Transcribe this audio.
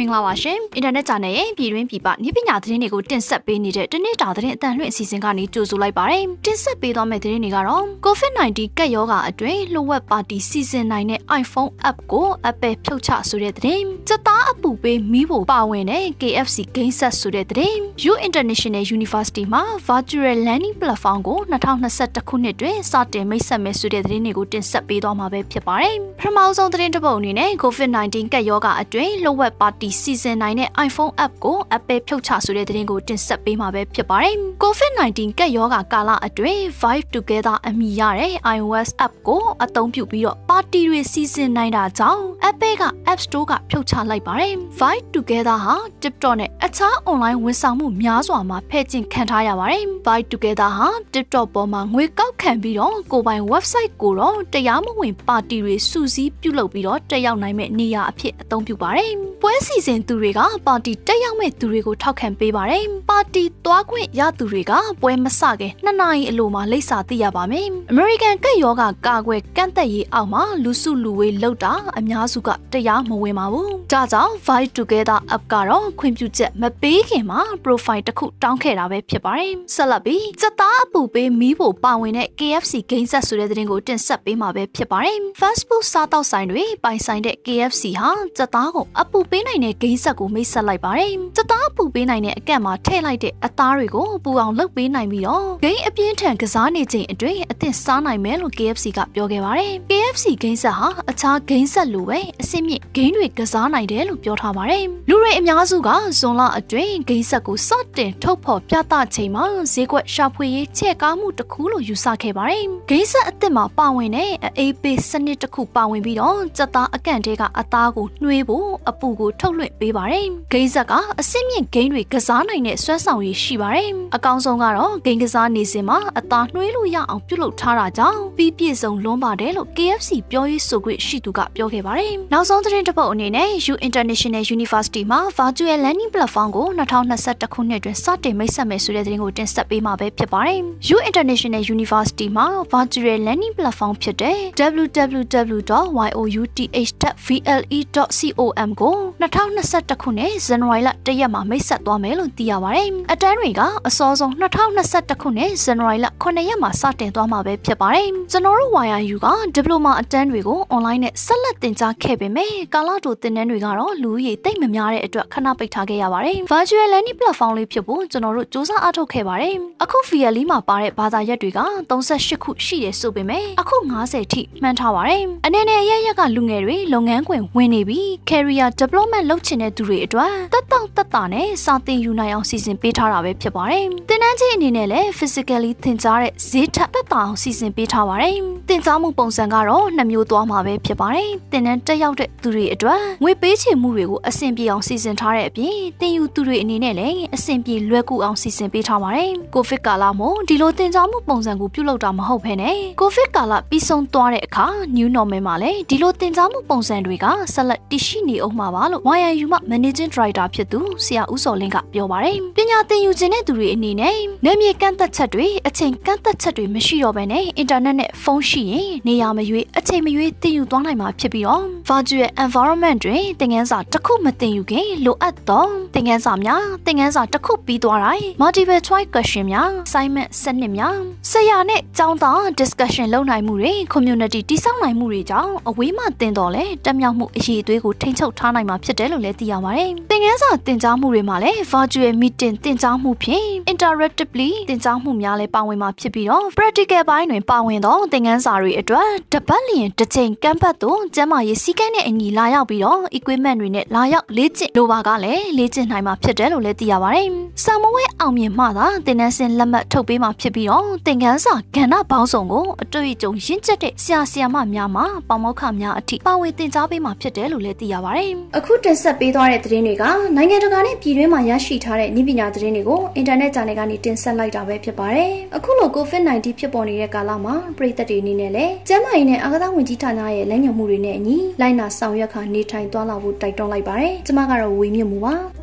မင်္ဂလာပါရှင်အင်တာနက်ဂျာနယ်ရဲ့ပြည်တွင်းပြည်ပနည်းပညာသတင်းတွေကိုတင်ဆက်ပေးနေတဲ့တနေ့တာသတင်းအတန်လွှင့်အစီအစဉ်ကနေကြိုဆိုလိုက်ပါတယ်တင်ဆက်ပေးသွားမယ့်သတင်းတွေကတော့ COVID-19 ကပ်ရောဂါအတွင်းလှုပ်ဝက်ပါတီစီစဉ်နိုင်တဲ့ iPhone app ကို Apple ဖြုတ်ချဆိုတဲ့သတင်းစသားအပူပေးမီးဖို့ပါဝင်တဲ့ KFC Game Set ဆိုတဲ့သတင်း U International University မှာ Virtual Learning Platform ကို2021ခုနှစ်တွင်စတင်မိတ်ဆက်မယ်ဆိုတဲ့သတင်းတွေကိုတင်ဆက်ပေးသွားမှာပဲဖြစ်ပါတယ်ပထမဆုံးသတင်းတစ်ပုဒ်အနေနဲ့ COVID-19 ကပ်ရောဂါအတွင်းလှုပ်ဝက်ပါတီစီစဉ်နိုင်တဲ့ iPhone app ကို Apple ဖြုတ်ချဆိုတဲ့သတင်းကိုတင်ဆက်ပေးမှာပဲဖြစ်ပါတယ်။ COVID-19 ကပ်ရောဂါကာလအတွင်း Vibe Together အမည်ရတဲ့ iOS app ကိုအသုံးပြုပြီးတော့ပါတီတွေစီစဉ်နိုင်တာကြောင့် Apple က App Store ကဖြုတ်ချလိုက်ပါတယ်။ Vibe Together ဟာ TikTok နဲ့အခြား online ဝန်ဆောင်မှုများစွာမှာဖဲ့ကျင်ခံထားရပါတယ်။ Vibe Together ဟာ TikTok ပေါ်မှာငွေကောက်ခံပြီးတော့ကိုပိုင် website ကိုတော့တရားမဝင်ပါတီတွေစုစည်းပြုလုပ်ပြီးတော့တက်ရောက်နိုင်မဲ့နေရာအဖြစ်အသုံးပြုပါတယ်။ ပွဲစီစဉ်သူတွေကပါတီတက်ရောက်မဲ့သူတွေကိုထောက်ခံပေးပါတယ်။ပါတီသွားခွင့်ရသူတွေကပွဲမစခင်နှစ်နာရီအလိုမှာလိပ်စာသိရပါမယ်။ American ကက်ယောဂကာကွယ်ကန့်သက်ရေးအောက်မှာလူစုလူဝေးလောက်တာအများစုကတရားမဝင်ပါဘူး။ဒါကြောင့် Vibe Together app ကတော့ခွင့်ပြုချက်မပေးခင်မှာ profile တစ်ခုတောင်းခဲ့တာပဲဖြစ်ပါတယ်။ဆက်လက်ပြီးစက်သားအပူပေးမီးဖို့ပါဝင်တဲ့ KFC ဂိမ်းဆက်ဆိုတဲ့သတင်းကိုတင်ဆက်ပေးမှာပဲဖြစ်ပါတယ်။ Fast food စားတောက်ဆိုင်တွေပိုင်ဆိုင်တဲ့ KFC ဟာစက်သားကိုအပူပေးနိုင်တဲ့ဂိမ်းဆက်ကိုမိတ်ဆက်လိုက်ပါတယ်။စသားပူပေးနိုင်တဲ့အကန့်မှာထည့်လိုက်တဲ့အသားတွေကိုပူအောင်လုပ်ပေးနိုင်ပြီးတော့ဂိမ်းအပြင်းထန်ကစားနေချိန်အတွင်းအသင့်စားနိုင်မယ်လို့ KFC ကပြောခဲ့ပါတယ်။ KFC ဂိမ်းဆက်ဟာအခြားဂိမ်းဆက်လိုပဲအစစ်မြင့်ဂိမ်းတွေကစားနိုင်တယ်လို့ပြောထားပါတယ်။လူတွေအများစုကဇွန်လအတွင်းဂိမ်းဆက်ကိုစတင်ထုတ်ဖော်ပြသချိန်မှာဈေးကွက်ရှာဖွေရေးချဲ့ကားမှုတစ်ခုလို့ယူဆခဲ့ပါတယ်။ဂိမ်းဆက်အသစ်မှာပါဝင်တဲ့အေးပေးစနစ်တစ်ခုပါဝင်ပြီးတော့စက်သားအကန့်တဲကအသားကိုနှွေးဖို့အပူကိုထုတ်လွှင့်ပေးပါတယ်။ဂိမ်းဆက်ကအစစ်မြင့်ဂိမ်းတွေက စားနိုင်တဲ့စွမ်းဆောင်ရည်ရှိပါတယ်။အကောင်းဆုံးကတော့ဂိမ်းကစားနေစဉ်မှာအသားနှွေးလို့ရအောင်ပြုလုပ်ထားတာကြောင့်ပြီးပြည့်စုံလွန်းပါတယ်လို့ KFC ပြောရေးဆိုခွင့်ရှိသူကပြောခဲ့ပါတယ်။နောက်ဆုံးသတင်းတစ်ပုဒ်အနေနဲ့ U International University မှာ Virtual Learning Platform ကို2021ခုနှစ်တွင်စတင်မိတ်ဆက်မယ်ဆိုတဲ့သတင်းကိုတင်ဆက်ပေးမှာပဲဖြစ်ပါတယ်။ U International University မှာ Virtual Learning Platform ဖြစ်တဲ့ www.youth.vle.com ကို2021ခုနှစ်ဇန်နဝါရီလ1ရက်မှာမိတ်ဆက်သွားမယ်လို့သိရပါတယ်။အတန်းတွေကအစောဆုံး2021ခုနှစ်ဇန်နဝါရီလ9ရက်မှာစတင်သွားမှာပဲဖြစ်ပါတယ်။ကျွန်တော်တို့ YRU ကဒီပလိုမာအတန်းတွေကို online နဲ့ဆက်လက်သင်ကြားခဲ့ပေမဲ့ကာလတိုသင်တန်းတွေကတော့လူဦးရေတိတ်မများတဲ့အတွက်ခဏပိတ်ထားခဲ့ရပါတယ်။ Virtual Learning Platform လေးဖြစ်ဖို့ကျွန်တော်တို့စူးစမ်းအားထုတ်ခဲ့ပါတယ်။အခု VL မှာပါတဲ့ဘာသာရပ်တွေက38ခုရှိတယ်ဆိုပေမဲ့အခု90ထိမှန်းထားပါတယ်။အနေနဲ့ရရက်ကလူငယ်တွေလုပ်ငန်းခွင်ဝင်နေပြီး career development လုပ်ချင်တဲ့သူတွေအတွက်တက်တောင့်တက်တာနဲ့စာသင်ယူနိုင်အောင်စီစဉ်ပေးထားတာပဲဖြစ်ပါတယ်။သင်တန်းချင်းအနေနဲ့လည်း physically သင်ကြားတဲ့ဈေးထက်တက်တာအောင်စီစဉ်ပေးထားပါတယ်။သင်ကြားမှုပုံစံကတော့နှစ်မျိုးသွားမှာပဲဖြစ်ပါတယ်။သင်တန်းတက်ရောက်တဲ့သူတွေအတွက်ငွေပေးချေမှုတွေကိုအဆင်ပြေအောင်စီစဉ်ထားတဲ့အပြင်သင်ယူသူတွေအနေနဲ့လည်းအဆင်ပြေလွယ်ကူအောင်စီစဉ်ပေးထားပါတယ်။ကိုဗစ်ကာလမို့ဒီလိုသင်ကြားမှုပုံစံကိုပြုလုပ်တာမဟုတ်ဘဲနဲ့ကိုဗစ်ကာလပြီးဆုံးသွားတဲ့အခါ new normal မှာလည်းဒီလိုသင်ကြားမှုပုံစံတွေကဆက်လက်တည်ရှိနေအောင်မှာပါလို့ YNU မှ managing director ဖြစ်သူဆရာဦးစောလင်းကပြောပါတယ်။ပညာသင်ယူခြင်းတဲ့သူတွေအနေနဲ့နေမြေကန့်သက်ချက်တွေအချိန်ကန့်သက်ချက်တွေမရှိတော့ဘဲနဲ့အင်တာနက်နဲ့ဖုန်းရှိရင်နေရာမရွေးအချိန်မရွေးသင်ယူသွားနိုင်မှာဖြစ်ပြီးတော့ virtual environment တွင်သင်ခန်းစာတစ်ခုမသင်ယူခင်လိုအပ်သောသင်ခန်းစာများသင်ခန်းစာတစ်ခုပြီးသွားတိုင်း multiple choice question များ assignment စနစ်များဆရာနဲ့ကျောင်းသား discussion လုပ်နိုင်မှုတွေ community တည်ဆောက်နိုင်မှုတွေကြောင့်အဝေးမှသင်တော်လဲတက်မြောက်မှုအရေးအသွေးကိုထိန်းချုပ်ထားနိုင်မှာဖြစ်တယ်လို့လည်းသိရပါတယ်။သင်ခန်းစာသင်ကြားမှုတွေမှာလည်း virtual meeting သင်ကြားမှုဖြင့် interactively သင်ကြားမှုများလည်းပါဝင်မှာဖြစ်ပြီးတော့ practical ဘိုင်းတွင်ပါဝင်သောသင်ခန်းစာတွေအတွက်တပတ်လျင်တစ်ချိန်ကန့်ပတ်သို့ကျန်းမာရေးစည်းကမ်းနဲ့အညီလာရောက်ပြီးတော့ equipment တွေနဲ့လာရောက်လေ့ကျင့်လိုပါကလည်းလေ့ကျင့်နိုင်မှာဖြစ်တယ်လို့လည်းသိရပါတယ်။စာမဝဲအောင်မြင်မှသာသင်တန်းဆင်းလက်မှတ်ထုတ်ပေးမှာဖြစ်ပြီးတော့သင်ခန်းစာကဏ္ဍပေါင်းစုံကိုအတွေ့အကြုံရင့်ကျက်တဲ့ဆရာဆရာမများမှပေါမောက္ခများအထိပါဝင်သင်ကြားပေးမှာဖြစ်တယ်လို့လည်းသိရပါတယ်။အခုတင်ဆက်ပေးသွားတဲ့သတင်းတွေကနိုင်ငံတကာနဲ့ပြည်တွင်းမှာရရှိထားတဲ့ဤပညာသတင်းတွေကိုအင်တာနက်ဂျာနယ်ကနေတင်ဆက်လိုက်တာပဲဖြစ်ပါတယ်။အခုလို COVID-19 ဖြစ်ပေါ်နေတဲ့ကာလမှာပြည်သက်တွေအနေနဲ့လည်းကျန်းမာရေးနဲ့အာသာဝန်ကြီးဌာနရဲ့လမ်းညွှန်မှုတွေနဲ့အညီလိုက်နာဆောင်ရွက်ခါနေထိုင်သွားလာဖို့တိုက်တွန်းလိုက်ပါတယ်။ကျွန်မကတော့ဝေမြင့်မှုပါ။